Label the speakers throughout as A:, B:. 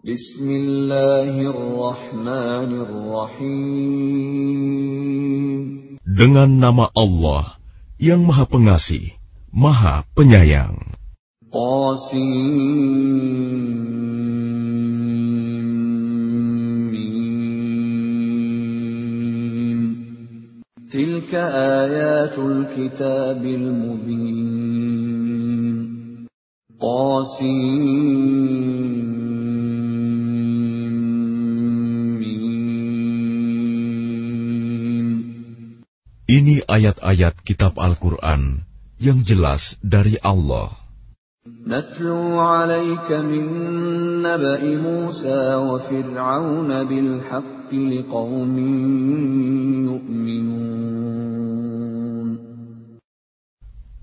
A: Bismillahirrahmanirrahim.
B: Dengan nama Allah yang Maha Pengasih, Maha Penyayang.
A: Qasim. Tilka ayatul kitabil mubin.
B: Ini ayat-ayat kitab Al-Quran yang jelas dari Allah.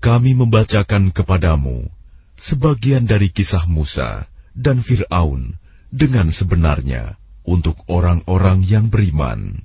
B: Kami membacakan kepadamu sebagian dari kisah Musa dan Fir'aun dengan sebenarnya untuk orang-orang yang beriman.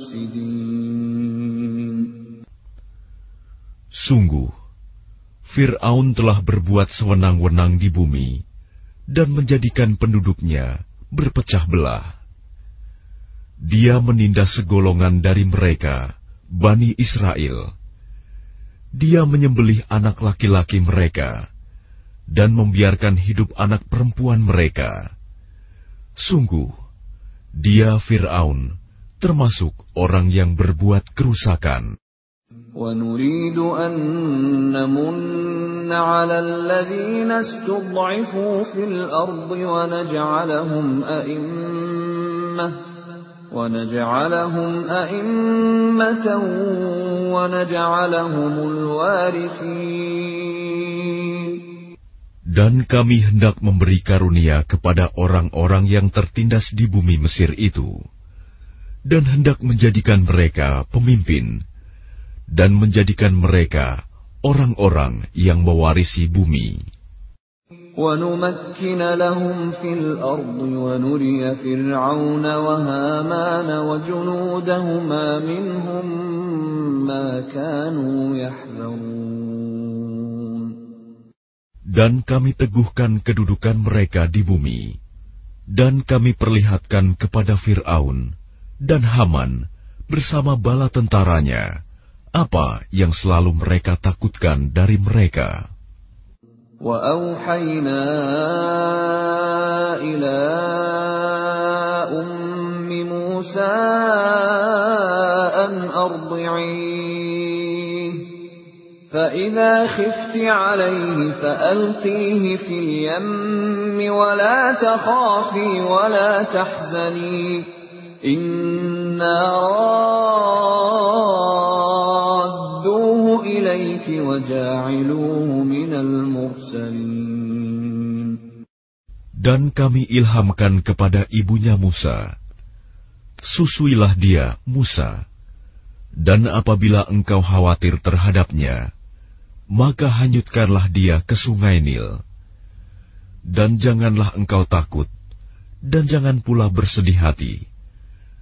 B: Sungguh, Fir'aun telah berbuat sewenang-wenang di bumi dan menjadikan penduduknya berpecah belah. Dia menindas segolongan dari mereka, Bani Israel. Dia menyembelih anak laki-laki mereka dan membiarkan hidup anak perempuan mereka. Sungguh, dia Fir'aun termasuk orang yang berbuat kerusakan.
A: ونريد أن نمن على الذين استضعفوا في الأرض ونجعلهم أئمة ونجعلهم أئمة ونجعلهم الوارثين
B: Dan kami hendak memberi karunia kepada orang-orang yang tertindas di bumi Mesir itu, dan hendak menjadikan mereka pemimpin, dan menjadikan mereka orang-orang yang mewarisi bumi.
A: ونمكن لهم في الأرض ونري فرعون وهامان وجنودهما منهم ما كانوا يحذرون
B: Dan kami teguhkan kedudukan mereka di bumi, dan kami perlihatkan kepada Fir'aun dan Haman bersama bala tentaranya apa yang selalu mereka takutkan dari mereka.
A: وأوحينا إلى أم موسى أن أرضعيه فإذا خفت عليه فألقيه في اليم ولا تخافي ولا تحزني
B: dan kami ilhamkan kepada ibunya Musa, Susuilah dia, Musa, dan apabila engkau khawatir terhadapnya, maka hanyutkanlah dia ke sungai Nil. Dan janganlah engkau takut, dan jangan pula bersedih hati.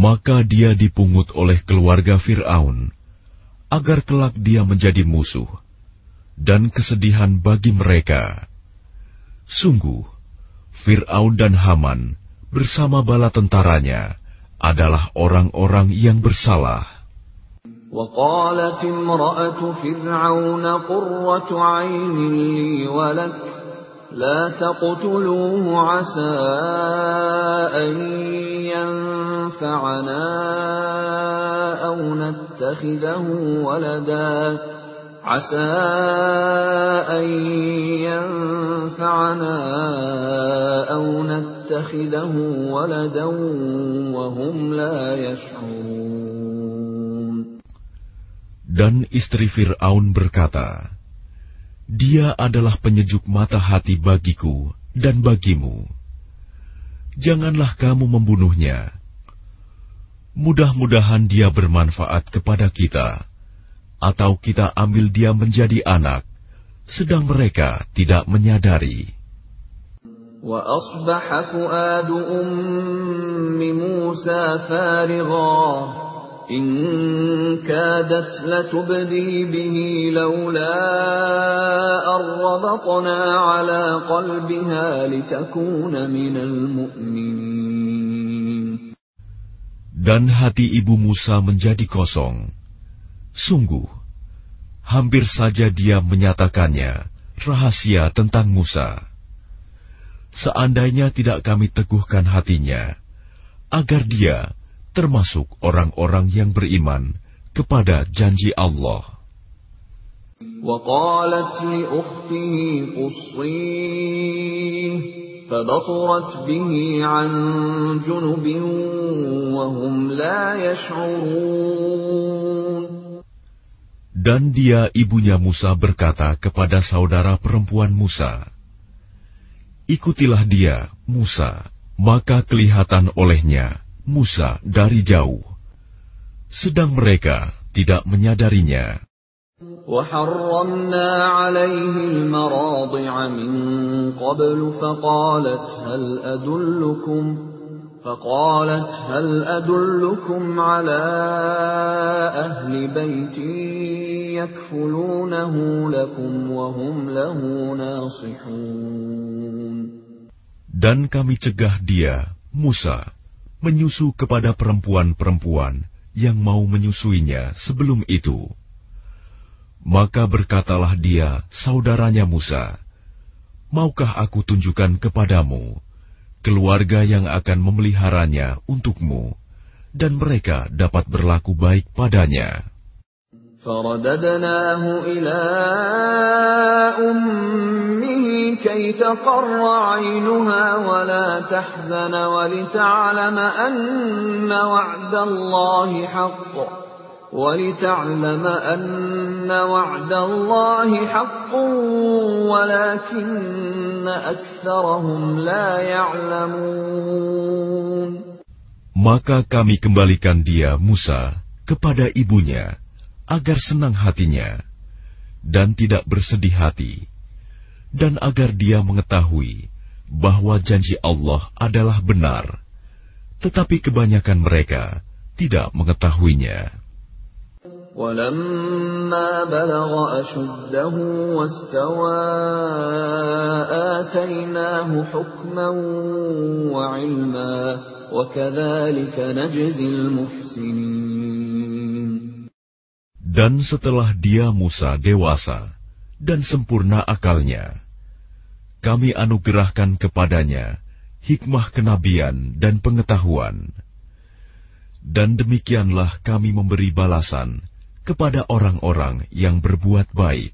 B: Maka dia dipungut oleh keluarga Fir'aun, agar kelak dia menjadi musuh, dan kesedihan bagi mereka. Sungguh, Fir'aun dan Haman bersama bala tentaranya adalah orang-orang yang bersalah.
A: وقالت امرأة فرعون قرة عين لي ولك لا تقتلوه عسى أن ينفعنا أو نتخذه ولدا. عسى أن ينفعنا أو نتخذه ولدا وهم لا يشعرون.
B: Dan istri Fir'aun berkata, Dia adalah penyejuk mata hati bagiku dan bagimu. Janganlah kamu membunuhnya. Mudah-mudahan dia bermanfaat kepada kita, atau kita ambil dia menjadi anak, sedang mereka tidak menyadari.
A: وأصبح فؤاد أم موسى فارغا إن كادت لتبدي به لولا أن ربطنا على قلبها لتكون من المؤمنين
B: Dan hati ibu Musa menjadi kosong. Sungguh, hampir saja dia menyatakannya rahasia tentang Musa. Seandainya tidak kami teguhkan hatinya, agar dia termasuk orang-orang yang beriman kepada janji Allah.
A: وقالت لأخته قصيه فبصرت به عن جنب وهم لا يشعرون
B: Dan dia ibunya Musa berkata kepada saudara perempuan Musa, Ikutilah dia, Musa, maka kelihatan olehnya Musa dari jauh. Sedang mereka tidak menyadarinya.
A: وحرمنا عليه المراضع من قبل فقالت هل أدلكم فقالت هل أدلكم على أهل بيت يكفلونه لكم وهم له ناصحون
B: Dan kami cegah dia, Musa, menyusu kepada perempuan-perempuan yang mau menyusuinya sebelum itu. Maka berkatalah dia, saudaranya Musa, Maukah aku tunjukkan kepadamu keluarga yang akan memeliharanya untukmu, dan mereka dapat berlaku baik padanya?'
A: فرددناه إلى أمه كي تقر عينها ولا تحزن ولتعلم أن وعد الله حق ولتعلم أن وعد الله حق ولكن أكثرهم لا يعلمون
B: Maka kami kembalikan dia, Musa, kepada ibunya, agar senang hatinya, dan tidak bersedih hati, dan agar dia mengetahui bahwa janji Allah adalah benar, tetapi kebanyakan mereka tidak mengetahuinya.
A: ولما بلغ أشده واستوى آتيناه حكما وعلما وكذلك نجزي المحسنين
B: dan setelah dia Musa dewasa dan sempurna akalnya, kami anugerahkan kepadanya hikmah kenabian dan pengetahuan. Dan demikianlah kami memberi balasan kepada orang-orang yang berbuat baik.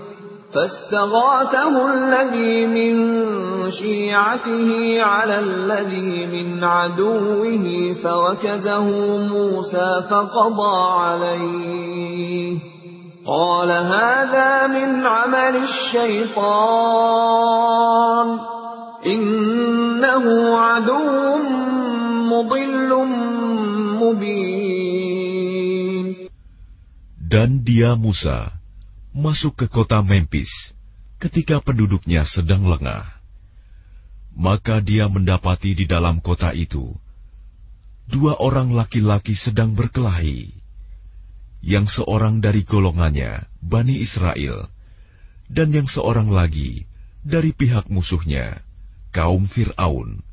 A: فاستغاثه الذي من شيعته على الذي من عدوه فوكزه موسى فقضى عليه. قال هذا من عمل الشيطان. إنه عدو مضل مبين.
B: Dan dia Musa. Masuk ke kota Memphis ketika penduduknya sedang lengah. Maka dia mendapati di dalam kota itu dua orang laki-laki sedang berkelahi, yang seorang dari golongannya, Bani Israel, dan yang seorang lagi dari pihak musuhnya, kaum Fir'aun.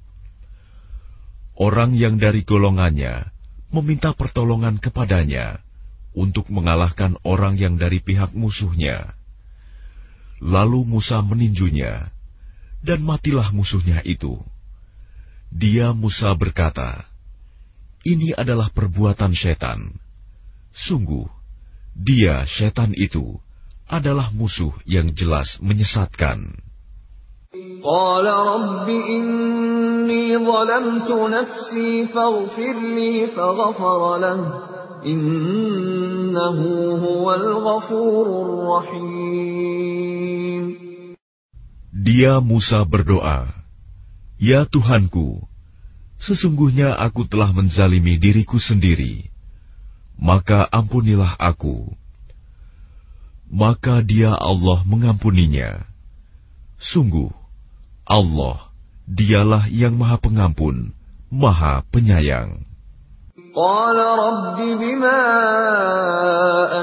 B: Orang yang dari golongannya meminta pertolongan kepadanya untuk mengalahkan orang yang dari pihak musuhnya. Lalu Musa meninjunya, dan matilah musuhnya itu. Dia Musa berkata, "Ini adalah perbuatan setan. Sungguh, dia setan itu adalah musuh yang jelas menyesatkan."
A: قال رب إني ظلمت نفسي فاغفر لي فغفر له
B: dia Musa berdoa, Ya Tuhanku, sesungguhnya aku telah menzalimi diriku sendiri, maka ampunilah aku. Maka dia Allah mengampuninya. Sungguh, Allah, dialah yang maha pengampun, maha penyayang.
A: قال رب بما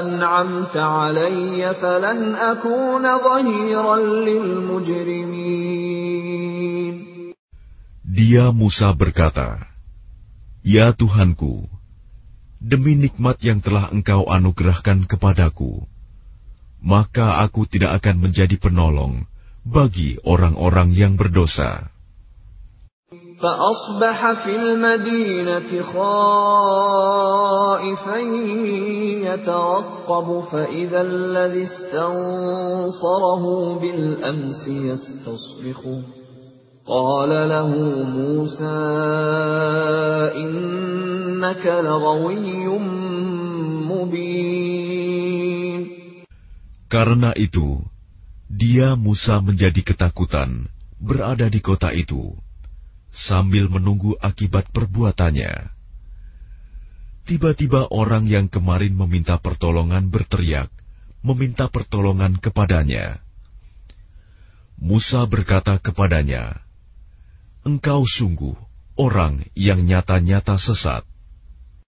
A: أنعمت علي فلن أكون ظهيرا للمجرمين
B: Dia Musa berkata, Ya Tuhanku, demi nikmat yang telah engkau anugerahkan kepadaku, maka aku tidak akan menjadi penolong bagi orang-orang yang berdosa.
A: فأصبح في المدينة خائفا يترقب فإذا الذي استنصره بالأمس يستصرخه قال له موسى إنك لغوي مبين
B: Karena itu, dia Musa menjadi ketakutan berada di kota itu sambil menunggu akibat perbuatannya. Tiba-tiba orang yang kemarin meminta pertolongan berteriak, meminta pertolongan kepadanya. Musa berkata kepadanya, "Engkau sungguh orang yang nyata-nyata sesat."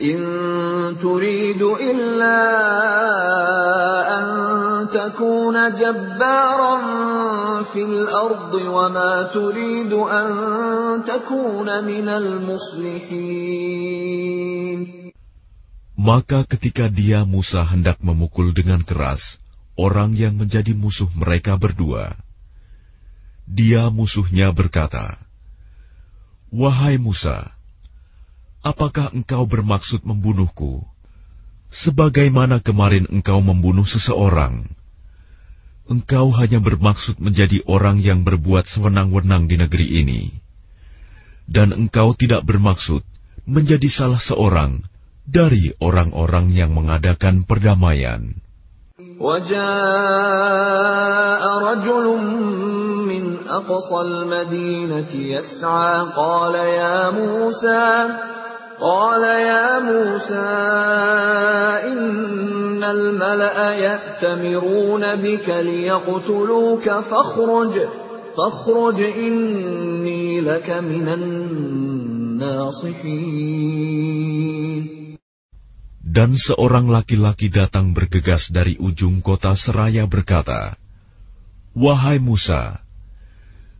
A: إن تريد إلا أن تكون جبارا في الأرض وما تريد أن تكون من المصلحين
B: Maka ketika dia Musa hendak memukul dengan keras orang yang menjadi musuh mereka berdua, dia musuhnya berkata, "Wahai Musa, apakah engkau bermaksud membunuhku? Sebagaimana kemarin engkau membunuh seseorang, engkau hanya bermaksud menjadi orang yang berbuat sewenang-wenang di negeri ini, dan engkau tidak bermaksud menjadi salah seorang dari orang-orang yang mengadakan perdamaian.
A: وجاء رجل من أقصى المدينة يسعى قال يا موسى قال يا موسى إن الملأ يأتمرون بك ليقتلوك فاخرج فاخرج إني لك من الناصحين
B: Dan seorang laki-laki datang bergegas dari ujung kota seraya berkata, Wahai Musa,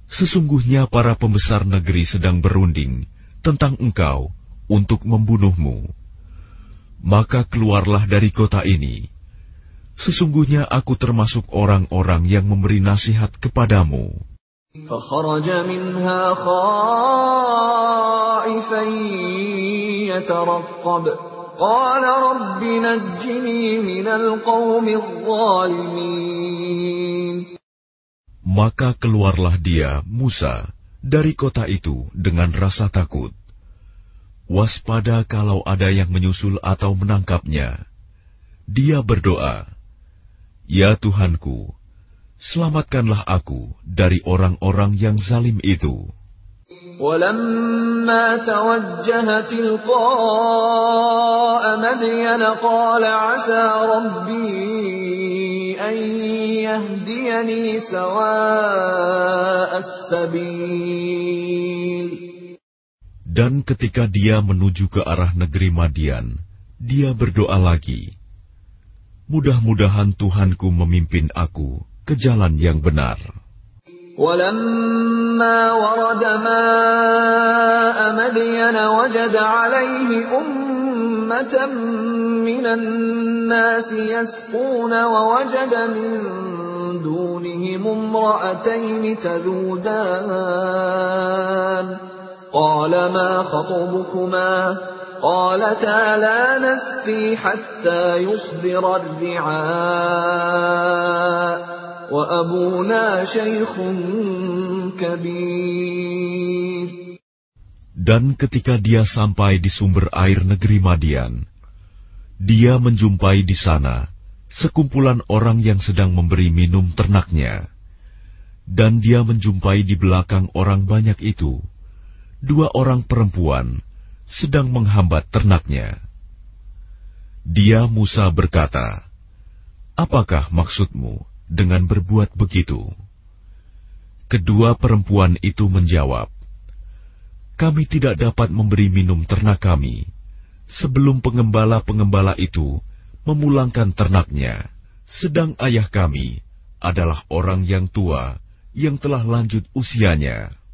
B: sesungguhnya para pembesar negeri sedang berunding tentang engkau untuk membunuhmu. Maka keluarlah dari kota ini. Sesungguhnya aku termasuk orang-orang yang memberi nasihat kepadamu.
A: فخرج منها خائفا يترقب قال رب نجني من القوم الظالمين
B: Maka keluarlah dia, Musa, dari kota itu dengan rasa takut. Waspada kalau ada yang menyusul atau menangkapnya. Dia berdoa, Ya Tuhanku, selamatkanlah aku dari orang-orang yang zalim itu.
A: ولما توجه تلقاء مدين قال عسى ربي أن يهديني سواء السبيل
B: Dan ketika dia menuju ke arah negeri Madian, dia berdoa lagi, Mudah-mudahan Tuhanku memimpin aku ke jalan yang benar.
A: ولما ورد ماء مدين وجد عليه أمة من الناس يسقون ووجد من دونهم امرأتين تذودان قال ما خطبكما قالتا لا نسقي حتى يصدر الرعاء
B: Dan ketika dia sampai di sumber air negeri Madian, dia menjumpai di sana sekumpulan orang yang sedang memberi minum ternaknya. Dan dia menjumpai di belakang orang banyak itu, dua orang perempuan sedang menghambat ternaknya. Dia Musa berkata, Apakah maksudmu? dengan berbuat begitu? Kedua perempuan itu menjawab, "Kami tidak dapat memberi minum ternak kami sebelum pengembala-pengembala itu memulangkan ternaknya, sedang ayah kami adalah orang yang tua yang telah lanjut usianya."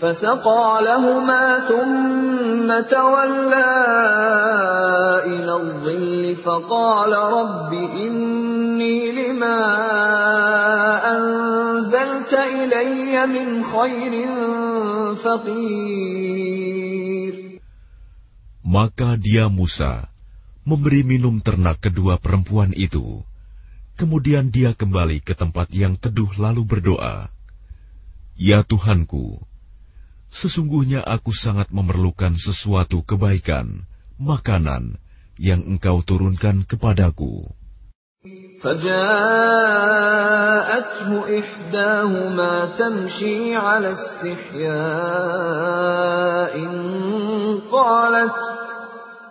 A: فسقى لهما ثم تولى إلى الظل فقال رب إني لما أنزلت إلي من خير فقير
B: Maka dia Musa memberi minum ternak kedua perempuan itu. Kemudian dia kembali ke tempat yang teduh lalu berdoa, Ya Tuhanku, Sesungguhnya aku sangat memerlukan sesuatu kebaikan, makanan yang engkau turunkan kepadaku.
A: فجاءته إحداهما تمشي على استحياء قالت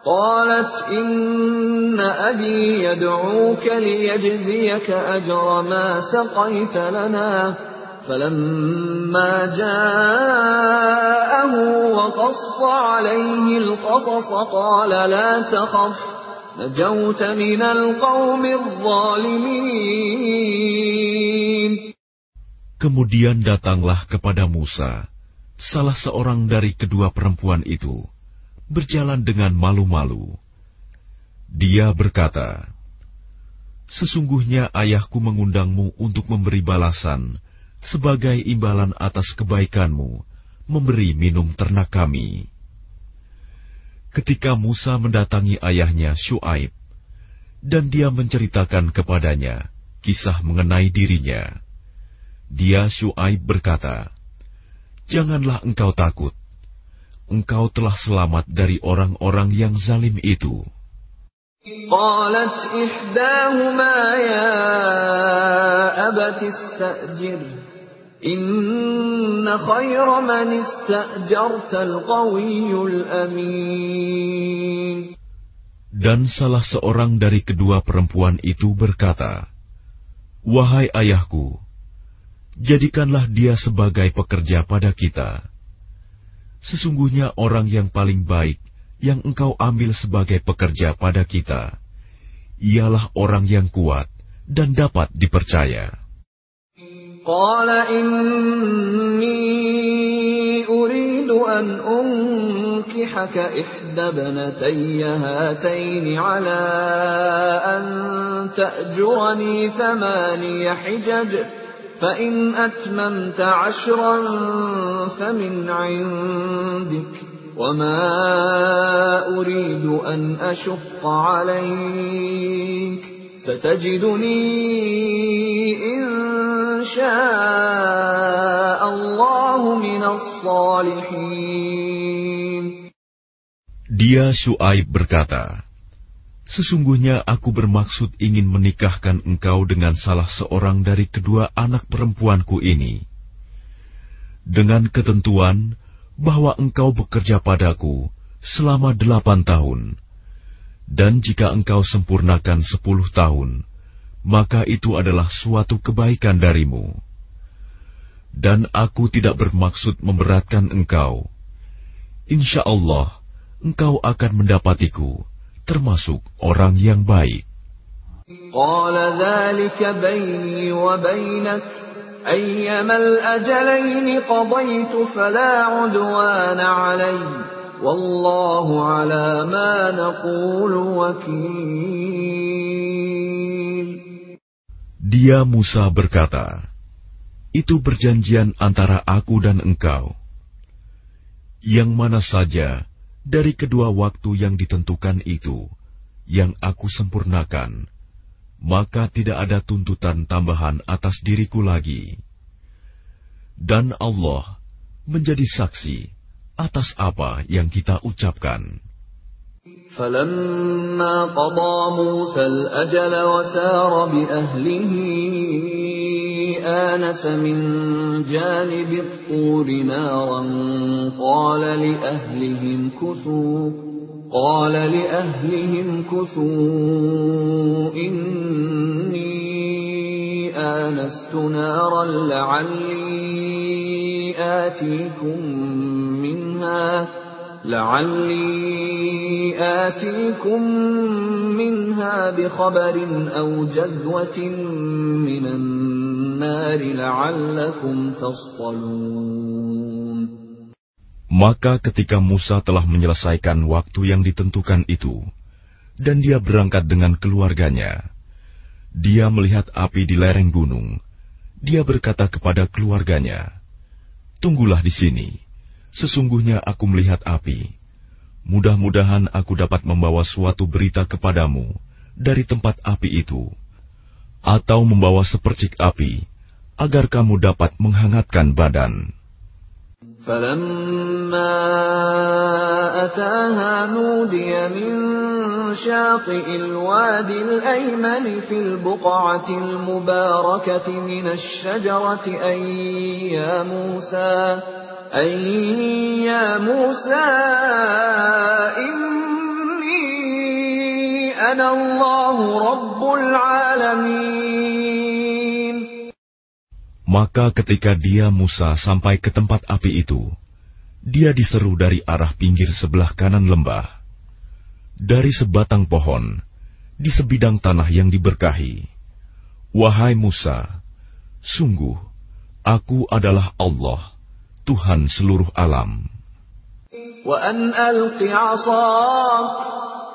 A: قالت إن أبي يدعوك ليجزيك أجر ما سقيت لنا فلما جاءه وقص عليه القصص قال لا تخف نجوت من القوم الظالمين
B: Kemudian datanglah kepada Musa, salah seorang dari kedua perempuan itu, berjalan dengan malu-malu. Dia berkata, Sesungguhnya ayahku mengundangmu untuk memberi balasan sebagai imbalan atas kebaikanmu, memberi minum ternak kami. Ketika Musa mendatangi ayahnya Shu'aib, dan dia menceritakan kepadanya kisah mengenai dirinya, dia Shu'aib berkata, Janganlah engkau takut, engkau telah selamat dari orang-orang yang zalim itu.
A: قالت إحداهما يا أبت استأجره Inna khaira man al-qawiyul amin.
B: Dan salah seorang dari kedua perempuan itu berkata, Wahai ayahku, jadikanlah dia sebagai pekerja pada kita. Sesungguhnya orang yang paling baik yang engkau ambil sebagai pekerja pada kita, ialah orang yang kuat dan dapat dipercaya.
A: قال إني أريد أن أنكحك إحدى بنتي هاتين على أن تأجرني ثماني حجج فإن أتممت عشرا فمن عندك وما أريد أن أشق عليك. ستجدني إن
B: dia Shu'aib berkata, Sesungguhnya aku bermaksud ingin menikahkan engkau dengan salah seorang dari kedua anak perempuanku ini. dengan ketentuan bahwa engkau bekerja padaku selama delapan tahun, dan jika engkau sempurnakan sepuluh tahun, maka itu adalah suatu kebaikan darimu. Dan aku tidak bermaksud memberatkan engkau. Insya Allah, engkau akan mendapatiku, termasuk orang yang baik.
A: قال ذلك بيني وبينك أيما الأجلين قضيت فلا عدوان علي
B: Dia Musa berkata, Itu perjanjian antara aku dan engkau. Yang mana saja dari kedua waktu yang ditentukan itu, yang aku sempurnakan, maka tidak ada tuntutan tambahan atas diriku lagi. Dan Allah menjadi saksi atas apa yang kita ucapkan.
A: فلما قضى موسى الأجل وسار بأهله آنس من جانب الطور نارا قال لأهلهم كثوا قال لأهلهم كثوا إني آنست نارا لعلي آتيكم منها لعلي آتيكم منها بخبر أو جذوة من النار لعلكم تصطلون
B: Maka ketika Musa telah menyelesaikan waktu yang ditentukan itu, dan dia berangkat dengan keluarganya, dia melihat api di lereng gunung. Dia berkata kepada keluarganya, "Tunggulah di sini. Sesungguhnya aku melihat api. Mudah-mudahan aku dapat membawa suatu berita kepadamu dari tempat api itu, atau membawa sepercik api, agar kamu dapat menghangatkan badan."
A: فلما أتاها نودي من شاطئ الوادي الأيمن في البقعة المباركة من الشجرة أي يا موسى أي يا موسى إني أنا الله رب العالمين
B: Maka ketika dia Musa sampai ke tempat api itu, dia diseru dari arah pinggir sebelah kanan lembah. Dari sebatang pohon, di sebidang tanah yang diberkahi. Wahai Musa, sungguh, aku adalah Allah, Tuhan seluruh alam.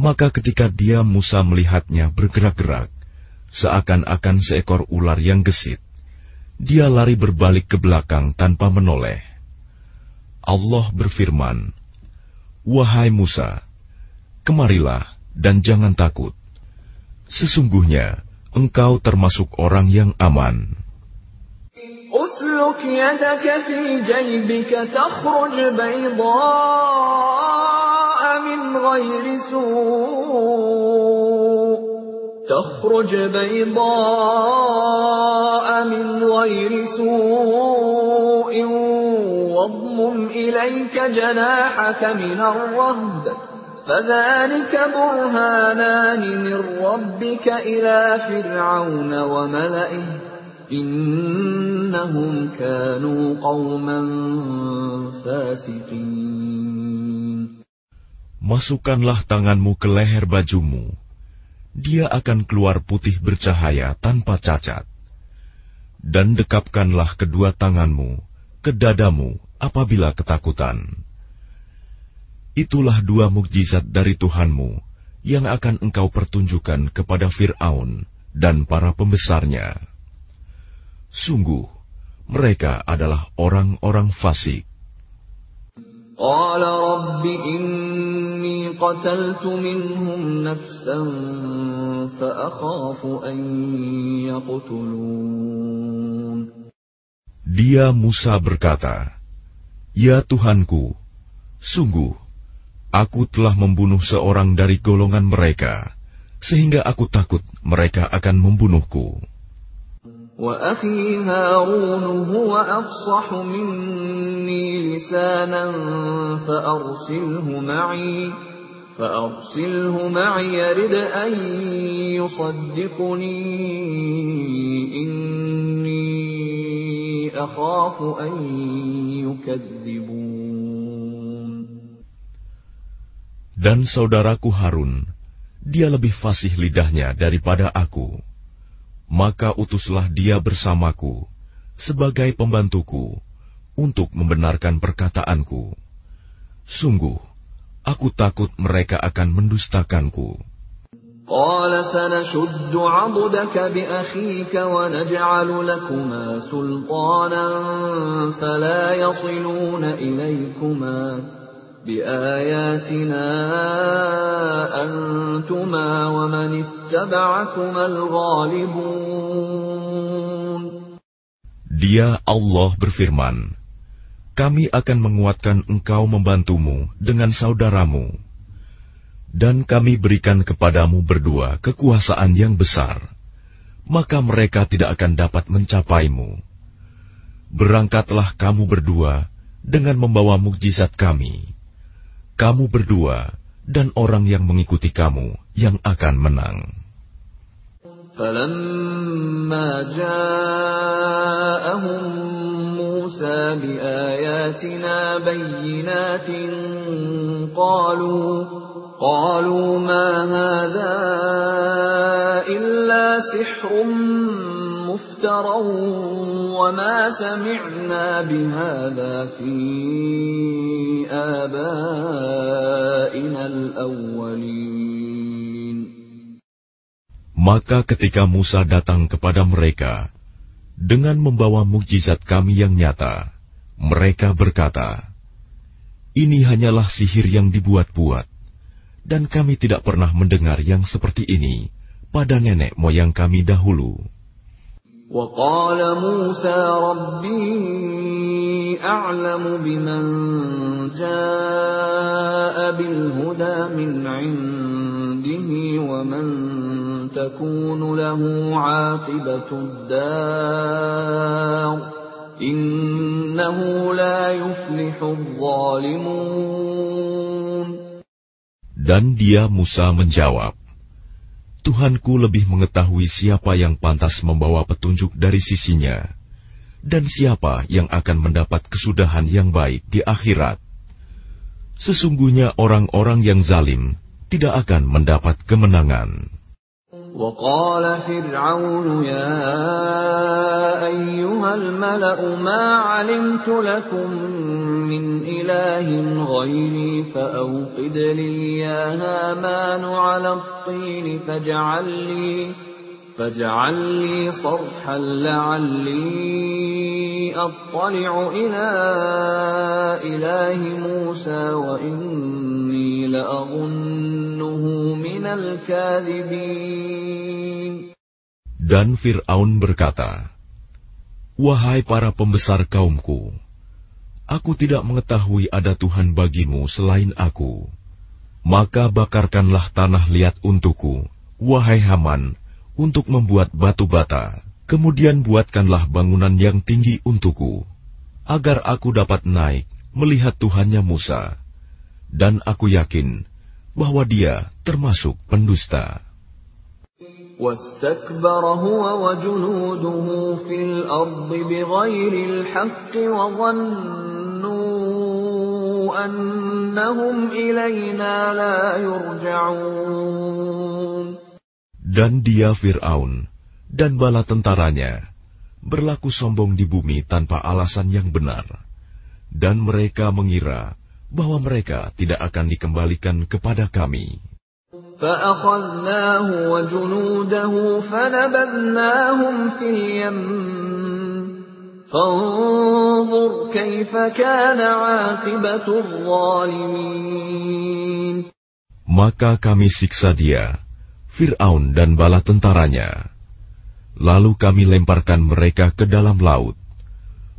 B: Maka ketika dia Musa melihatnya bergerak-gerak, seakan-akan seekor ular yang gesit, dia lari berbalik ke belakang tanpa menoleh. Allah berfirman, Wahai Musa, kemarilah dan jangan takut. Sesungguhnya engkau termasuk orang yang aman.
A: أسلك يدك في جيبك تخرج بيضاء من غير سوء. تخرج بيضاء من غير سوء. واضمم إليك جناحك من الرهب. فذلك برهانان من ربك إلى فرعون وملئه. إنهم كانوا قوما فاسقين.
B: masukkanlah tanganmu ke leher bajumu. Dia akan keluar putih bercahaya tanpa cacat. Dan dekapkanlah kedua tanganmu ke dadamu apabila ketakutan. Itulah dua mukjizat dari Tuhanmu yang akan engkau pertunjukkan kepada Firaun dan para pembesarnya. Sungguh, mereka adalah orang-orang fasik.
A: إني قتلت منهم نفسا فأخاف أن يقتلون
B: Dia Musa berkata, Ya Tuhanku, sungguh, aku telah membunuh seorang dari golongan mereka, sehingga aku takut mereka akan membunuhku.
A: وأخي هارون هو أفصح مني لسانا فأرسله معي فأرسله معي يرد أن يصدقني إني أخاف أن يكذبون
B: Dan saudaraku Harun, dia lebih fasih lidahnya daripada aku maka utuslah dia bersamaku sebagai pembantuku untuk membenarkan perkataanku. Sungguh, aku takut mereka akan mendustakanku.
A: قال سنشد عضدك بأخيك ونجعل لكما سلطانا فلا يصلون إليكما بآياتنا أنتما ومن اتبعكما الغالبون
B: Dia Allah berfirman, Kami akan menguatkan engkau membantumu dengan saudaramu, dan kami berikan kepadamu berdua kekuasaan yang besar, maka mereka tidak akan dapat mencapaimu. Berangkatlah kamu berdua dengan membawa mukjizat kami kamu berdua dan orang yang mengikuti kamu yang akan menang.
A: فلما جاءهم موسى بآياتنا بينات قالوا قالوا ما هذا إلا سحر مفترى وما سمعنا بهذا في آبائنا الأولين
B: Maka ketika Musa datang kepada mereka dengan membawa mukjizat kami yang nyata, mereka berkata, "Ini hanyalah sihir yang dibuat-buat, dan kami tidak pernah mendengar yang seperti ini pada nenek moyang kami dahulu."
A: وقال موسى ربي أعلم بمن جاء بالهدى من عنده ومن تكون له عاقبة الدار إنه لا يفلح الظالمون.
B: Dan dia Musa menjawab, Tuhanku lebih mengetahui siapa yang pantas membawa petunjuk dari sisinya, dan siapa yang akan mendapat kesudahan yang baik di akhirat. Sesungguhnya orang-orang yang zalim tidak akan mendapat kemenangan.
A: وقال فرعون يا أيها الملأ ما علمت لكم من إله غيري فأوقد لي يا هامان على الطين فاجعل لي فاجعل لي صرحا لعلي أطلع إلى إله موسى وإني لأظنه من الكاذبين
B: Dan Fir'aun berkata, Wahai para pembesar kaumku, aku tidak mengetahui ada Tuhan bagimu selain aku. Maka bakarkanlah tanah liat untukku, wahai Haman, untuk membuat batu bata. Kemudian buatkanlah bangunan yang tinggi untukku, agar aku dapat naik melihat Tuhannya Musa. Dan aku yakin bahwa dia termasuk pendusta.
A: واستكبر هو وجنوده في الأرض بغير الحق وظنوا
B: Dan dia Fir'aun dan bala tentaranya berlaku sombong di bumi tanpa alasan yang benar. Dan mereka mengira bahwa mereka tidak akan dikembalikan kepada kami.
A: فأخذناه وجنوده فنبذناهم في اليم
B: Maka kami siksa dia, Fir'aun dan bala tentaranya. Lalu kami lemparkan mereka ke dalam laut.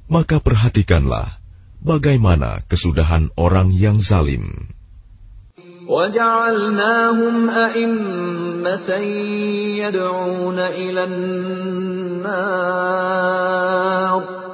B: Maka perhatikanlah bagaimana kesudahan orang yang zalim.
A: وجعلناهم أئمة يدعون إلى النار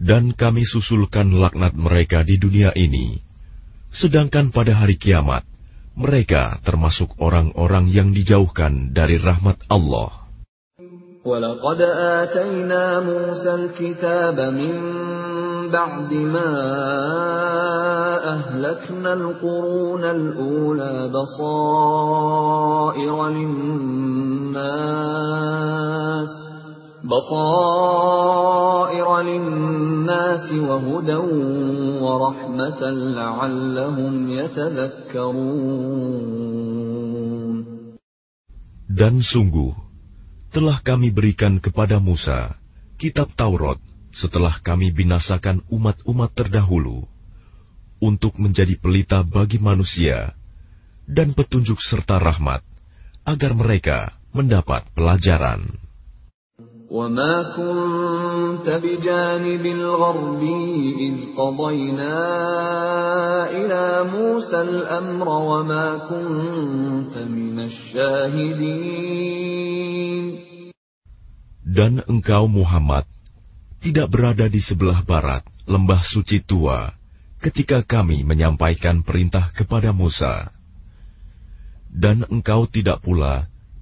B: Dan kami susulkan laknat mereka di dunia ini, sedangkan pada hari kiamat mereka termasuk orang-orang yang dijauhkan dari rahmat Allah.
A: ولقد آتينا موسى الكتاب من بعد ما أهلكنا القرون الأولى بصائر للناس بصائر للناس وهدى ورحمة لعلهم يتذكرون
B: Dan sungguh, telah kami berikan kepada Musa kitab Taurat setelah kami binasakan umat-umat terdahulu untuk menjadi pelita bagi manusia dan petunjuk serta rahmat agar mereka mendapat pelajaran.
A: وما كنت بجانب الغربي إذ قضينا إلى موسى الأمر وما كنت من الشاهدين
B: Dan engkau Muhammad tidak berada di sebelah barat lembah suci tua ketika kami menyampaikan perintah kepada Musa. Dan engkau tidak pula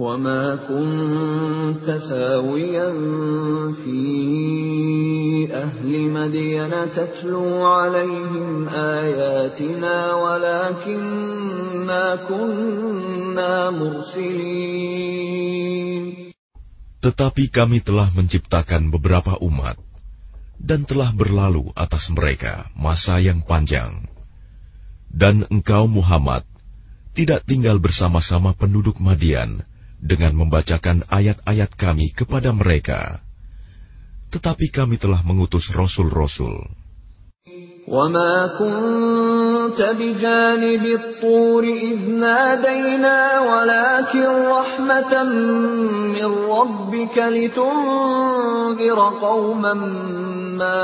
A: وما كنت ثاويا في أهل مدين تتلو عليهم آياتنا ولكننا كنا مرسلين
B: Tetapi kami telah menciptakan beberapa umat, dan telah berlalu atas mereka masa yang panjang. Dan engkau Muhammad tidak tinggal bersama-sama penduduk Madian dengan membacakan ayat-ayat kami kepada mereka. Tetapi kami telah mengutus rasul-rasul.
A: وما كنت بجانب الطور إذ نادينا ولكن رحمة من ربك لتنذر قوما ما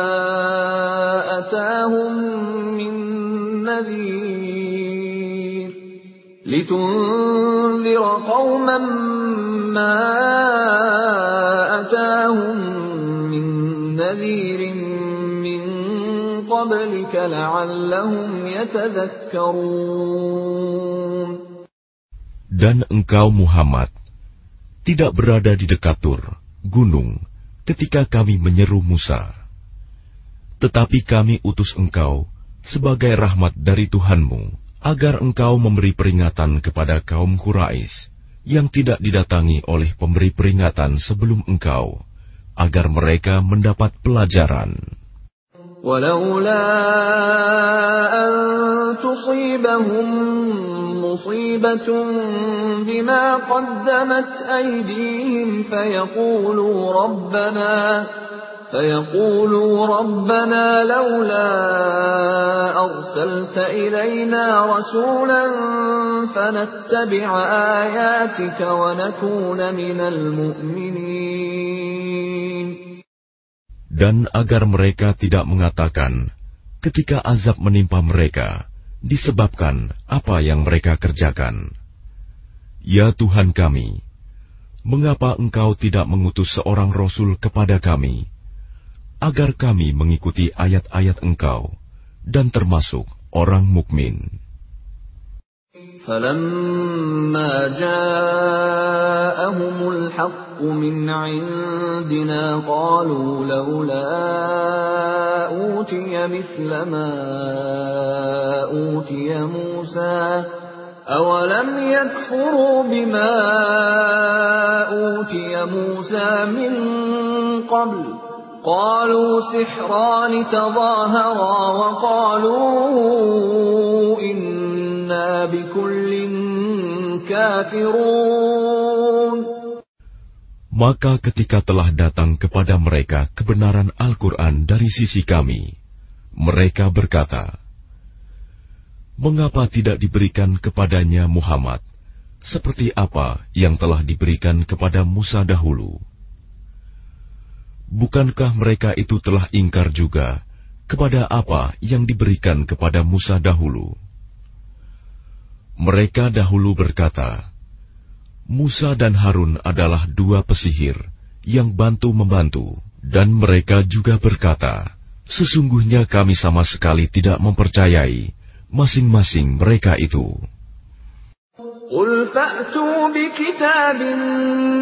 A: أتاهم من نذير لتنذر قوما ما أتاهم من نذير من قبلك لعلهم يتذكرون
B: Dan engkau Muhammad tidak berada di dekat Tur, gunung, ketika kami menyeru Musa. Tetapi kami utus engkau sebagai rahmat dari Tuhanmu, agar engkau memberi peringatan kepada kaum Quraisy yang tidak didatangi oleh pemberi peringatan sebelum engkau, agar mereka mendapat pelajaran.
A: ولولا أن تصيبهم مصيبة بما قدمت أيديهم فيقولوا ربنا فيقولوا ربنا لولا أرسلت إلينا رسولا فنتبع آياتك ونكون من المؤمنين
B: Dan agar mereka tidak mengatakan ketika azab menimpa mereka disebabkan apa yang mereka kerjakan. Ya Tuhan kami, mengapa Engkau tidak mengutus seorang rasul kepada kami agar kami mengikuti ayat-ayat Engkau dan termasuk orang mukmin.
A: فلما جاءهم الحق من عندنا قالوا لولا أوتي مثل ما أوتي موسى أولم يكفروا بما أوتي موسى من قبل قالوا سحران تظاهرا وقالوا إنا بكل كافرون
B: Maka ketika telah datang kepada mereka kebenaran Al-Quran dari sisi kami, mereka berkata, Mengapa tidak diberikan kepadanya Muhammad, seperti apa yang telah diberikan kepada Musa dahulu? Bukankah mereka itu telah ingkar juga kepada apa yang diberikan kepada Musa dahulu? Mereka dahulu berkata, Musa dan Harun adalah dua pesihir yang bantu-membantu, dan mereka juga berkata, Sesungguhnya kami sama sekali tidak mempercayai masing-masing mereka itu.
A: قل فأتوا بكتاب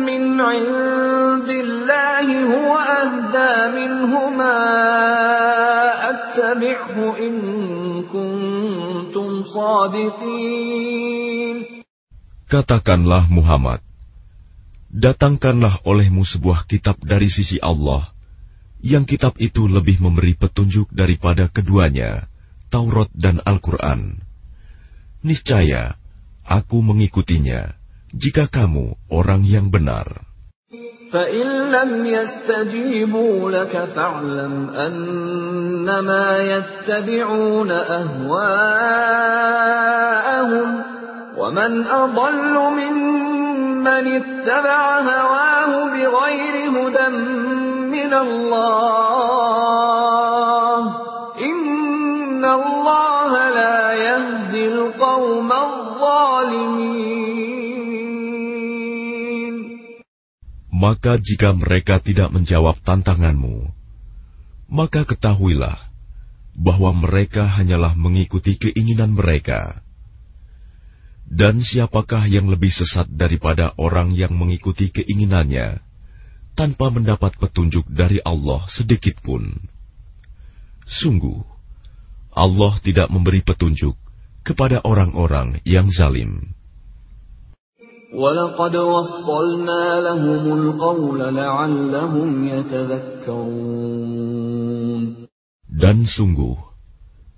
A: من عند الله هو أهدى منهما أتبعه إن كنتم صادقين
B: Katakanlah Muhammad, datangkanlah olehmu sebuah kitab dari sisi Allah, yang kitab itu lebih memberi petunjuk daripada keduanya, Taurat dan Al-Quran. Niscaya, aku mengikutinya, jika kamu orang yang benar.
A: فإن لم يستجيبوا لك فاعلم أنما يتبعون أهواءهم ومن أضل ممن اتبع هواه بغير هدى من الله إن الله لا يهدي القوم الظالمين
B: maka jika mereka tidak menjawab tantanganmu, maka ketahuilah bahwa mereka hanyalah mengikuti keinginan mereka. Dan siapakah yang lebih sesat daripada orang yang mengikuti keinginannya tanpa mendapat petunjuk dari Allah sedikit pun? Sungguh, Allah tidak memberi petunjuk kepada orang-orang yang zalim.
A: ولقد وصلنا لهم القول لعلهم يتذكرون
B: Dan sungguh,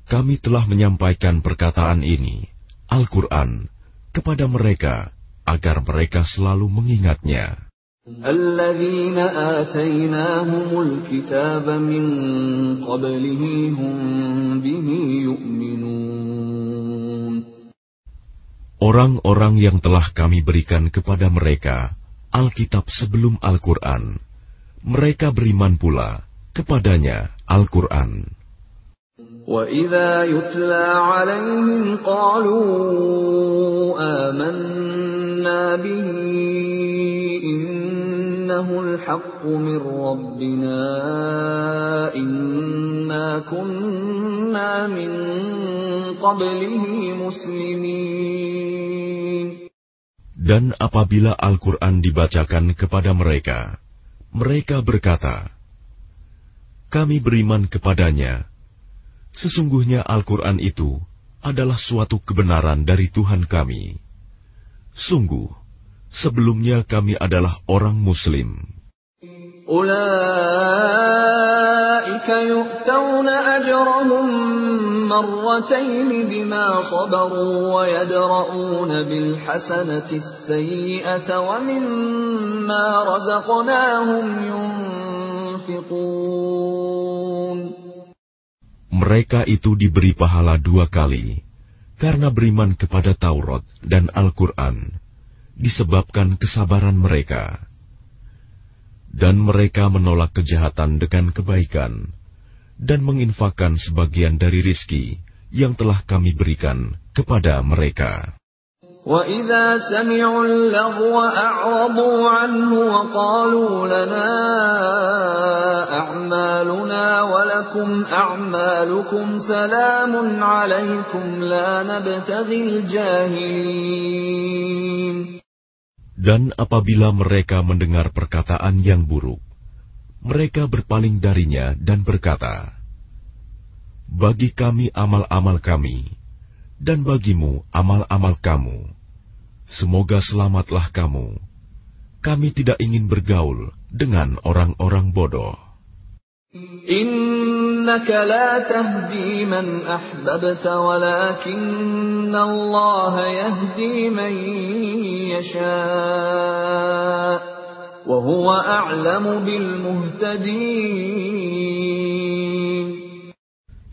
B: kami telah menyampaikan perkataan ini, Al-Quran, kepada mereka agar mereka selalu mengingatnya.
A: الذين آتيناهم الكتاب من قبله هم به
B: Orang-orang yang telah kami berikan kepada mereka Alkitab sebelum Al-Quran, mereka beriman pula kepadanya Al-Quran.
A: وإذا يتلى عليهم قالوا آمنا به
B: dan apabila Al-Quran dibacakan kepada mereka, mereka berkata, Kami beriman kepadanya. Sesungguhnya Al-Quran itu adalah suatu kebenaran dari Tuhan kami. Sungguh, Sebelumnya kami adalah orang Muslim. Mereka itu diberi pahala dua kali karena beriman kepada Taurat dan Al-Quran disebabkan kesabaran mereka. Dan mereka menolak kejahatan dengan kebaikan, dan menginfakkan sebagian dari rizki yang telah kami berikan kepada mereka.
A: وَإِذَا سَمِعُوا اللَّغْوَ أَعْرَضُوا عَنْهُ وَقَالُوا لَنَا أَعْمَالُنَا وَلَكُمْ أَعْمَالُكُمْ سَلَامٌ عَلَيْكُمْ لَا نَبْتَغِي الْجَاهِلِينَ
B: dan apabila mereka mendengar perkataan yang buruk, mereka berpaling darinya dan berkata, Bagi kami amal-amal kami, dan bagimu amal-amal kamu. Semoga selamatlah kamu. Kami tidak ingin bergaul dengan orang-orang bodoh.
A: Man ahbabta walakinna Allah yahdi man yasha wa huwa a'lamu bil muhtadin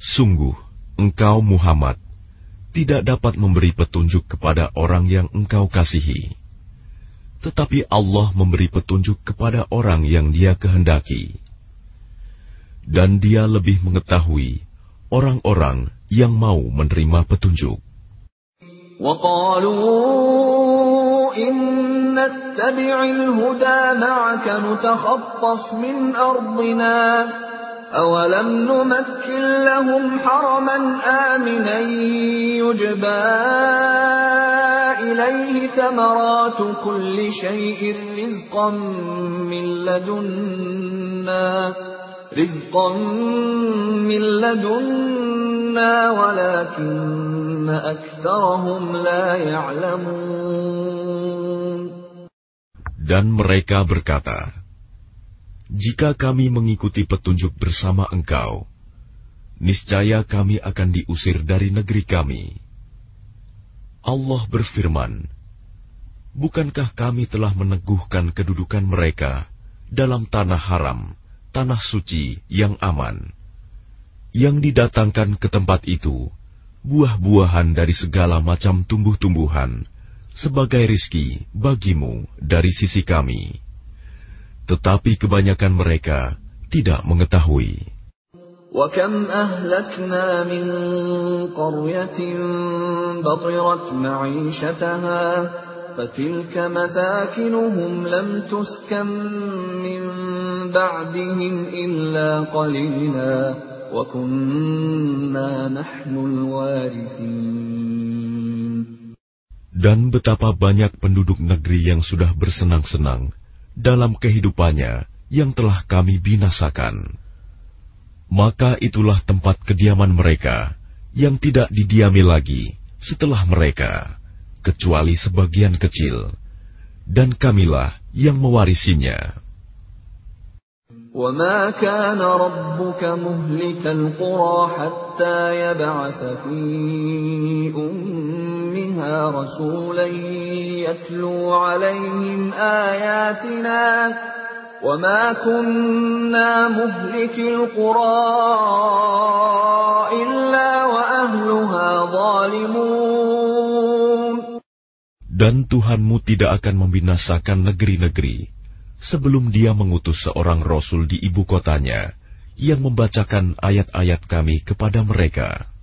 B: Sungguh engkau Muhammad tidak dapat memberi petunjuk kepada orang yang engkau kasihi. Tetapi Allah memberi petunjuk kepada orang yang Dia kehendaki, dan Dia lebih mengetahui orang-orang yang mau menerima petunjuk.
A: أولم نمكن لهم حرما آمنا يجبى إليه ثمرات كل شيء رزقا من لدنا من ولكن أكثرهم لا يعلمون.
B: Dan mereka berkata Jika kami mengikuti petunjuk bersama engkau niscaya kami akan diusir dari negeri kami Allah berfirman Bukankah kami telah meneguhkan kedudukan mereka dalam tanah haram tanah suci yang aman, yang didatangkan ke tempat itu buah-buahan dari segala macam tumbuh-tumbuhan sebagai rizki bagimu dari sisi kami tetapi kebanyakan mereka tidak mengetahui.
A: وَكَمْ أَهْلَكْنَا مِنْ قَرْيَةٍ بَطِرَتْ مَعِيشَتَهَا فَتِلْكَ مَسَاكِنُهُمْ لَمْ تُسْكَنْ مِنْ بَعْدِهِمْ إِلَّا قَلِيلًا وَكُنَّا نَحْنُ الْوَارِثِينَ
B: Dan betapa banyak penduduk negeri yang sudah bersenang-senang dalam kehidupannya yang telah kami binasakan. Maka itulah tempat kediaman mereka yang tidak didiami lagi setelah mereka, kecuali sebagian kecil, dan kamilah yang mewarisinya.
A: وما كان ربك مهلك القرى حتى يبعث في أمها رسولا يتلو عليهم آياتنا وما كنا مهلك القرى إلا وأهلها ظالمون
B: Dan Tuhanmu tidak akan membinasakan negeri-negeri sebelum dia mengutus seorang rasul di ibu kotanya yang membacakan ayat-ayat kami kepada mereka.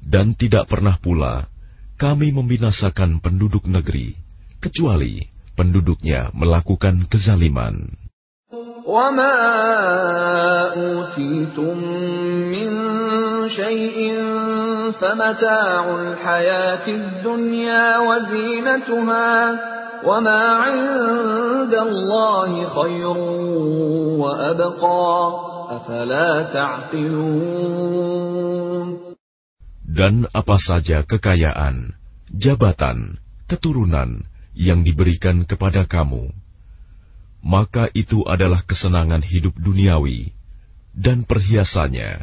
B: Dan tidak pernah pula kami membinasakan penduduk negeri, kecuali penduduknya melakukan kezaliman.
A: وَمَا أُوتِيتُم مِّن شَيْءٍ فَمَتَاعُ الْحَيَاةِ الدُّنْيَا وَزِينَتُهَا وما عند الله خير وأبقى أفلا تعقلون
B: Dan apa saja kekayaan, jabatan, keturunan yang diberikan kepada kamu, maka itu adalah kesenangan hidup duniawi dan perhiasannya.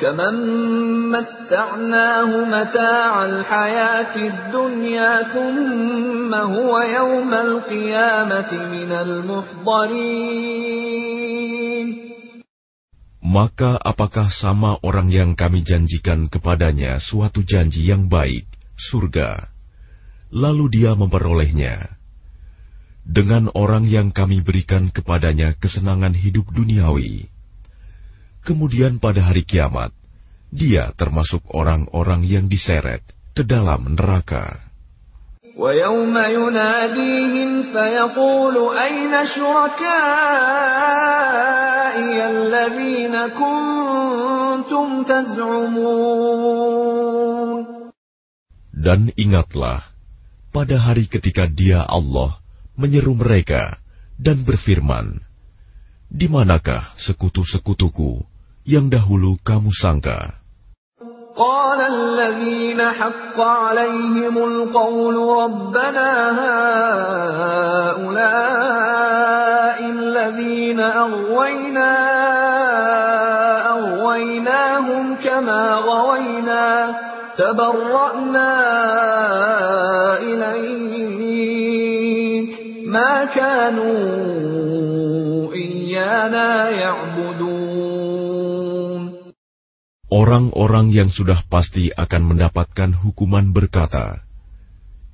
A: كمن متعناه متاع الحياة الدنيا ثم هو يوم القيامة من المحضرين
B: Maka apakah sama orang yang kami janjikan kepadanya suatu janji yang baik, surga, lalu dia memperolehnya, dengan orang yang kami berikan kepadanya kesenangan hidup duniawi. Kemudian pada hari kiamat, dia termasuk orang-orang yang diseret ke dalam neraka.
A: ويوم يناديهم فيقول أين شركائي الذين كنتم تزعمون
B: Dan ingatlah, pada hari ketika dia Allah menyeru mereka dan berfirman, Di manakah sekutu-sekutuku yang dahulu kamu sangka?
A: قال الذين حق عليهم القول ربنا هؤلاء الذين أغوينا أغويناهم كما غوينا تبرأنا إليك ما كانوا إيانا يعبدون
B: Orang-orang yang sudah pasti akan mendapatkan hukuman berkata,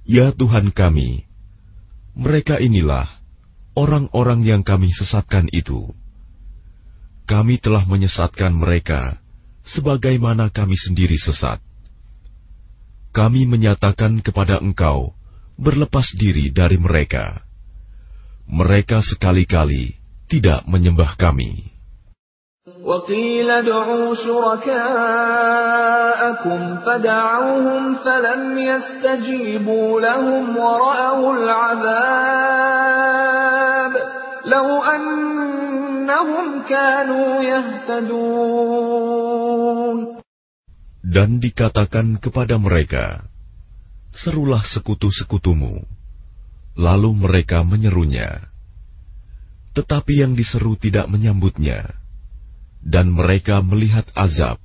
B: "Ya Tuhan kami, mereka inilah orang-orang yang kami sesatkan itu. Kami telah menyesatkan mereka sebagaimana kami sendiri sesat. Kami menyatakan kepada Engkau berlepas diri dari mereka. Mereka sekali-kali tidak menyembah kami."
A: وقيل ادعوا شركاءكم فدعوهم فلم يستجيبوا لهم ورأوا العذاب لو أنهم كانوا يهتدون
B: Dan dikatakan kepada mereka, Serulah sekutu-sekutumu. Lalu mereka menyerunya. Tetapi yang diseru tidak menyambutnya dan mereka melihat azab.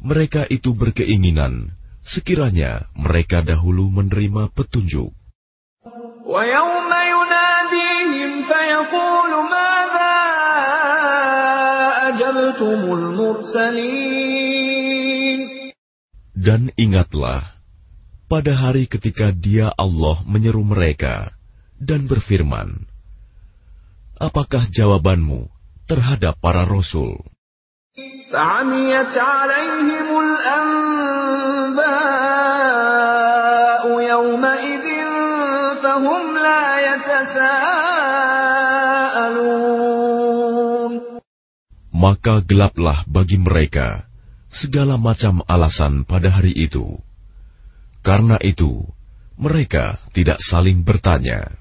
B: Mereka itu berkeinginan sekiranya mereka dahulu menerima petunjuk. Dan ingatlah, pada hari ketika dia Allah menyeru mereka dan berfirman, Apakah jawabanmu terhadap para rasul. Maka gelaplah bagi mereka segala macam alasan pada hari itu. Karena itu, mereka tidak saling bertanya.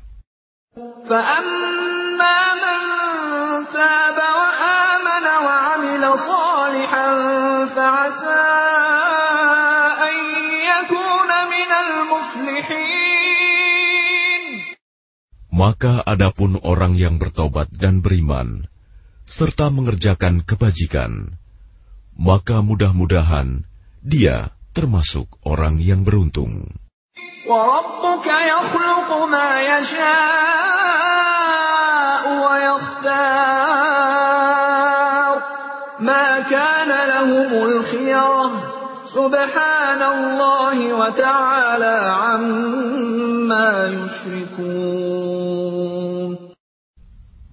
B: Maka adapun orang yang bertobat dan beriman, serta mengerjakan kebajikan, maka mudah-mudahan dia termasuk orang yang beruntung.
A: Subhanallah wa ta'ala amma yushrikun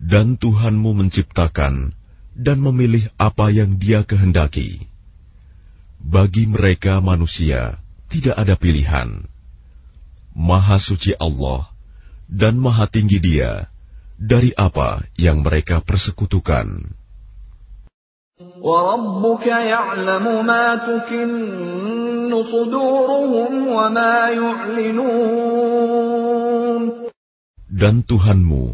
B: Dan Tuhanmu menciptakan dan memilih apa yang dia kehendaki. Bagi mereka manusia tidak ada pilihan. Maha suci Allah dan maha tinggi dia dari apa yang mereka persekutukan.
A: وربك يعلم ما تكن صدورهم وما يعلنون
B: Dan Tuhanmu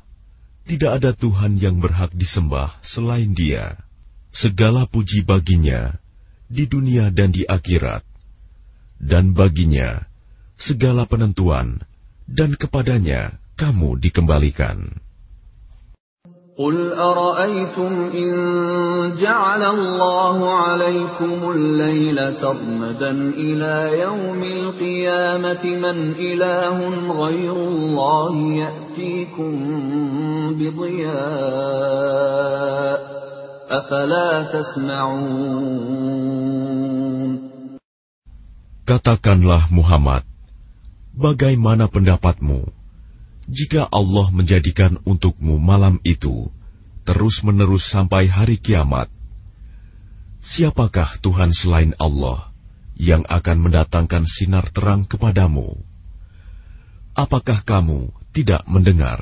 B: Tidak ada Tuhan yang berhak disembah selain dia. Segala puji baginya di dunia dan di akhirat, dan baginya segala penentuan, dan kepadanya kamu dikembalikan.
A: قل أرأيتم إن جعل الله عليكم الليل سرمدا إلى يوم القيامة من إله غير الله يأتيكم بضياء أفلا تسمعون
B: Katakanlah Muhammad, bagaimana pendapatmu Jika Allah menjadikan untukmu malam itu terus-menerus sampai hari kiamat? Siapakah Tuhan selain Allah yang akan mendatangkan sinar terang kepadamu? Apakah kamu tidak mendengar?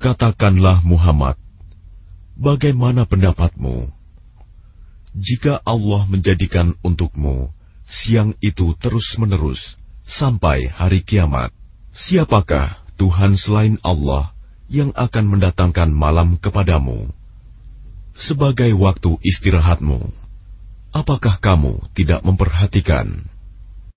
B: Katakanlah Muhammad, bagaimana pendapatmu? Jika Allah menjadikan untukmu siang itu terus-menerus sampai hari kiamat, siapakah Tuhan selain Allah yang akan mendatangkan malam kepadamu sebagai waktu istirahatmu? Apakah kamu tidak memperhatikan?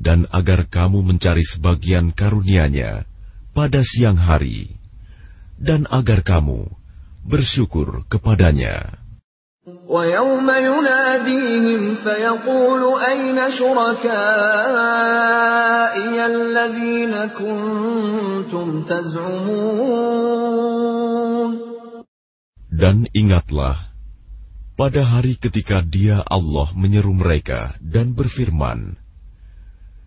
B: dan agar kamu mencari sebagian karunia-Nya pada siang hari, dan agar kamu bersyukur kepadanya.
A: وَيَوْمَ يُنَادِيهِمْ فَيَقُولُ أَيْنَ شُرَكَائِيَ الَّذِينَ كُنتُمْ تَزْعُمُونَ
B: Dan ingatlah, pada hari ketika dia Allah menyeru mereka dan berfirman,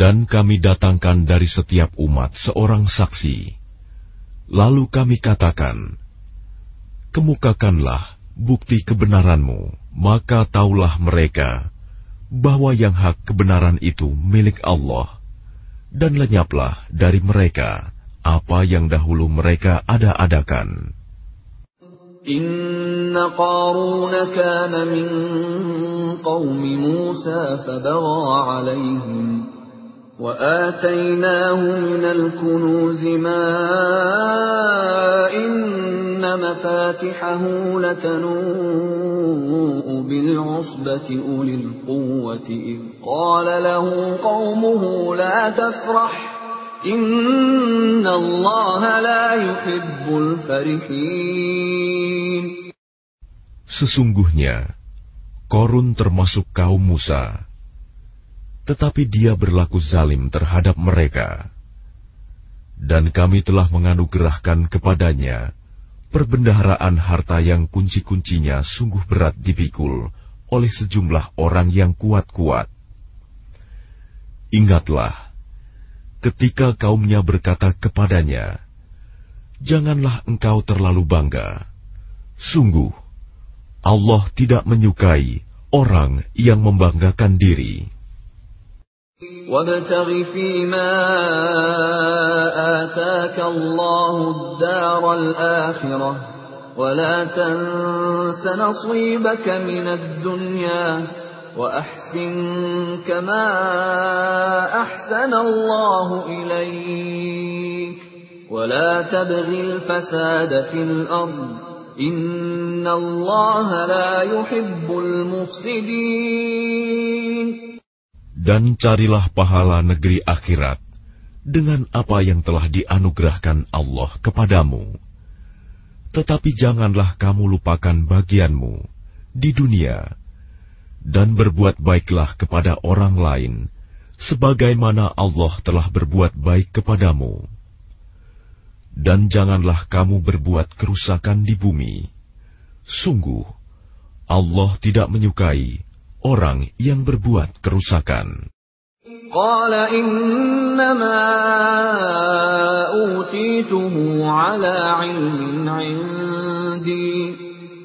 B: Dan kami datangkan dari setiap umat seorang saksi. Lalu kami katakan, Kemukakanlah bukti kebenaranmu, maka taulah mereka bahwa yang hak kebenaran itu milik Allah, dan lenyaplah dari mereka.' Apa yang dahulu mereka ada-adakan.
A: إن قارون كان من قوم موسى فبغى عليهم وآتيناه من الكنوز ما إن مفاتحه لتنوء بالعصبة أولي القوة إذ قال له قومه لا تفرح
B: Sesungguhnya, Korun termasuk kaum Musa, tetapi dia berlaku zalim terhadap mereka. Dan kami telah menganugerahkan kepadanya perbendaharaan harta yang kunci-kuncinya sungguh berat dipikul oleh sejumlah orang yang kuat-kuat. Ingatlah, ketika kaumnya berkata kepadanya, Janganlah engkau terlalu bangga. Sungguh, Allah tidak menyukai orang yang membanggakan diri.
A: وابتغ فيما آتاك الله الدار الآخرة ولا تنس نصيبك من الدنيا وأحسن كما أحسن الله إليك ولا تبغ الفساد في الأرض إن الله لا يحب المفسدين
B: Dan carilah pahala negeri akhirat dengan apa yang telah dianugerahkan Allah kepadamu. Tetapi janganlah kamu lupakan bagianmu di dunia dan berbuat baiklah kepada orang lain, sebagaimana Allah telah berbuat baik kepadamu. Dan janganlah kamu berbuat kerusakan di bumi. Sungguh, Allah tidak menyukai orang yang berbuat kerusakan.
A: قال إنما أوتيته على علم عندي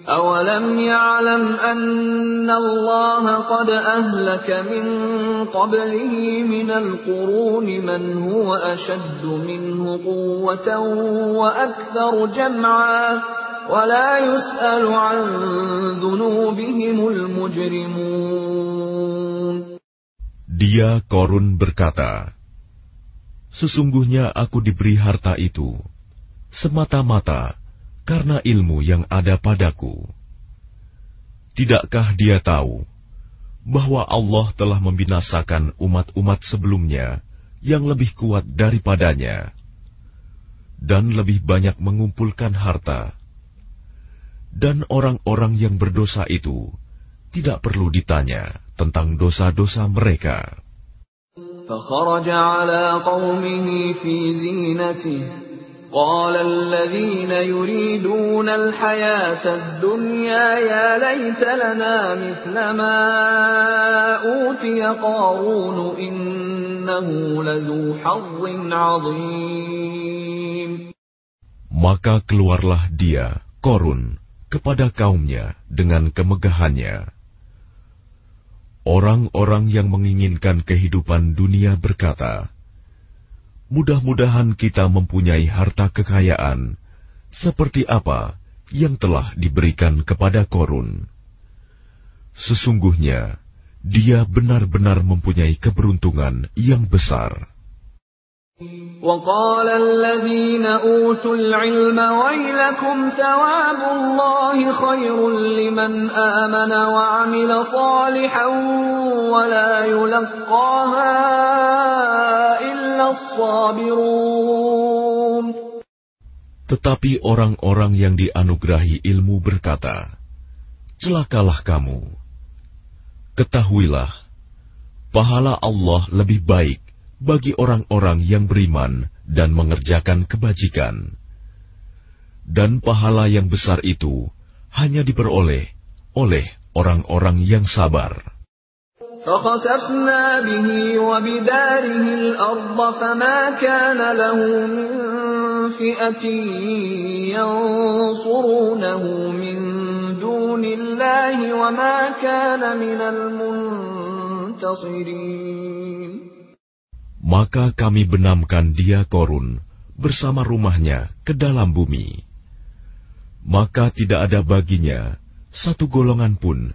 A: أولم يعلم أن الله قد أهلك من قبله من القرون من هو أشد منه قوة وأكثر جمعا ولا يسأل عن ذنوبهم المجرمون
B: Dia Korun berkata, Sesungguhnya aku diberi harta itu, semata-mata karena ilmu yang ada padaku. Tidakkah dia tahu bahwa Allah telah membinasakan umat-umat sebelumnya yang lebih kuat daripadanya dan lebih banyak mengumpulkan harta, dan orang-orang yang berdosa itu tidak perlu ditanya tentang dosa-dosa mereka.
A: فخرج على قومه في زينته قال الذين يريدون الحياة الدنيا يا ليت لنا مثل ما أوتي قارون إنه لذو حظ عظيم
B: Maka keluarlah dia, Korun, kepada kaumnya dengan kemegahannya. Orang-orang yang menginginkan kehidupan dunia berkata, Mudah-mudahan kita mempunyai harta kekayaan seperti apa yang telah diberikan kepada Korun. Sesungguhnya, dia benar-benar mempunyai keberuntungan yang besar.
A: وقال الذين أوتوا العلم ويلكم ثواب الله خير لمن آمن وعمل صالحا ولا يلقاها إلا الصابرون
B: tetapi orang-orang yang dianugerahi ilmu berkata, Celakalah kamu. Ketahuilah, pahala Allah lebih baik bagi orang-orang yang beriman dan mengerjakan kebajikan. Dan pahala yang besar itu hanya diperoleh oleh orang-orang yang sabar.
A: فخسفنا به وبداره الأرض فما كان له من فئة ينصرونه من دون الله وما كان من المنتصرين
B: Maka kami benamkan dia korun bersama rumahnya ke dalam bumi. Maka tidak ada baginya satu golongan pun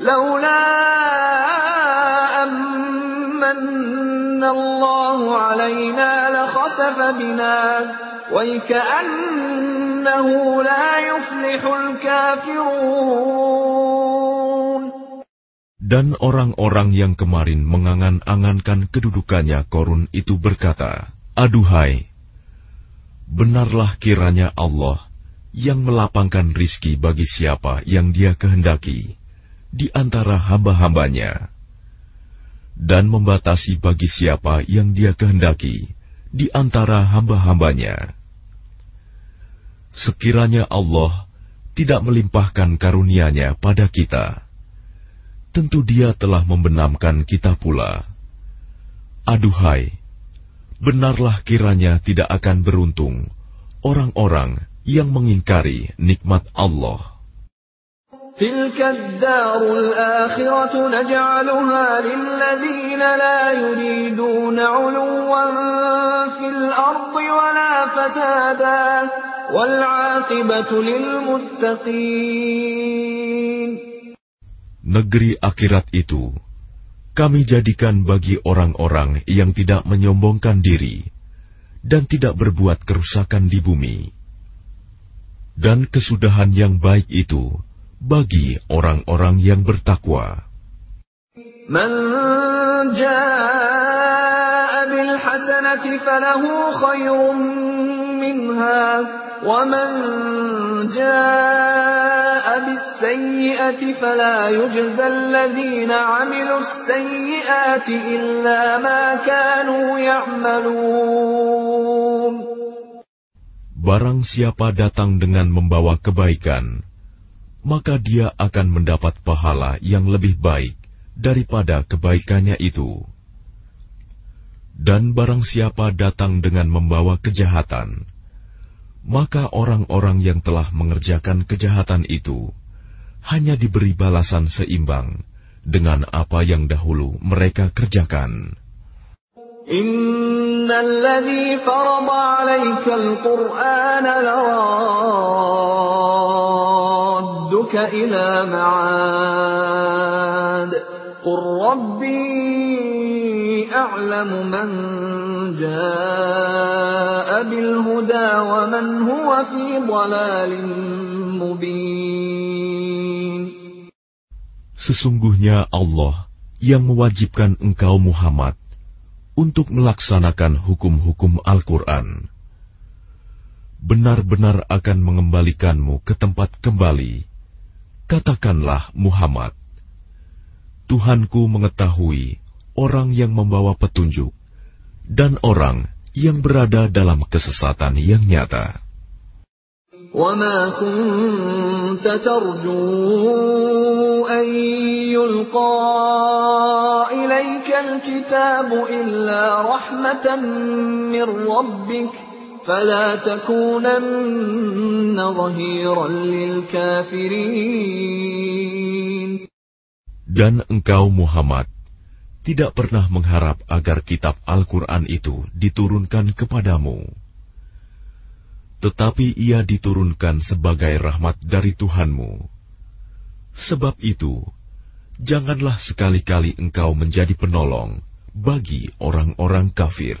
A: لولا أمن الله علينا لخسف بنا ويكأنه لا يفلح الكافرون
B: Dan orang-orang yang kemarin mengangan-angankan kedudukannya korun itu berkata, Aduhai, benarlah kiranya Allah yang melapangkan rizki bagi siapa yang dia kehendaki di antara hamba-hambanya dan membatasi bagi siapa yang dia kehendaki di antara hamba-hambanya. Sekiranya Allah tidak melimpahkan karunia-Nya pada kita, tentu dia telah membenamkan kita pula. Aduhai, benarlah kiranya tidak akan beruntung orang-orang yang mengingkari nikmat Allah.
A: تلك الدار الآخرة نجعلها للذين لا يريدون علوا في الأرض ولا فسادا والعاقبة للمتقين
B: Negeri akhirat itu kami jadikan bagi orang-orang yang tidak menyombongkan diri dan tidak berbuat kerusakan di bumi. Dan kesudahan yang baik itu bagi orang-orang yang bertakwa.
A: Man jaa bil hasanati falahu khayrun minha wa man jaa bis sayyi'ati fala yujza alladhina 'amilus sayyi'ati illa ma kanu ya'malun
B: Barang siapa datang dengan membawa kebaikan, maka dia akan mendapat pahala yang lebih baik daripada kebaikannya itu. Dan barang siapa datang dengan membawa kejahatan, maka orang-orang yang telah mengerjakan kejahatan itu hanya diberi balasan seimbang dengan apa yang dahulu mereka kerjakan.
A: إن الذي فرض عليك القرآن لرادك إلى معاد قل ربي أعلم من جاء بالهدى ومن هو في ضلال مبين
B: Sesungguhnya Allah yang mewajibkan engkau Muhammad untuk melaksanakan hukum-hukum Al-Quran. Benar-benar akan mengembalikanmu ke tempat kembali. Katakanlah Muhammad, Tuhanku mengetahui orang yang membawa petunjuk dan orang yang berada dalam kesesatan yang nyata.
A: وما كنت ترجو أن يلقى إليك الكتاب إلا رحمة من ربك فلا تكونن ظهيرا للكافرين
B: Dan engkau Muhammad tidak pernah mengharap agar kitab Al-Quran itu diturunkan kepadamu. Tetapi ia diturunkan sebagai rahmat dari Tuhanmu. Sebab itu, janganlah sekali-kali engkau menjadi penolong bagi orang-orang kafir.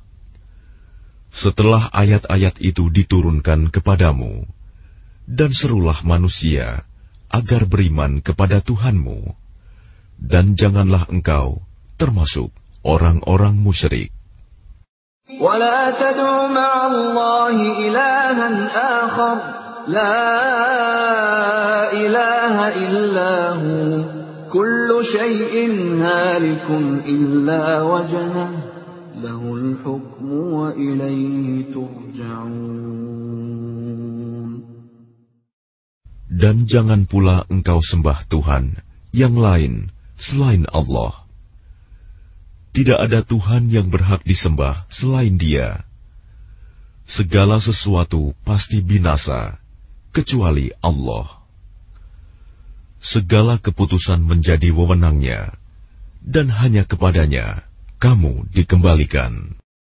B: Setelah ayat-ayat itu diturunkan kepadamu, dan serulah manusia agar beriman kepada Tuhanmu, dan janganlah engkau termasuk orang-orang musyrik.
A: ولا تدع مع الله إلها آخر لا إله إلا هو كل شيء هالك إلا وجهه
B: dan jangan pula engkau sembah Tuhan yang lain selain Allah. Tidak ada Tuhan yang berhak disembah selain Dia. Segala sesuatu pasti binasa, kecuali Allah. Segala keputusan menjadi wewenangnya, dan hanya kepadanya kamu dikembalikan.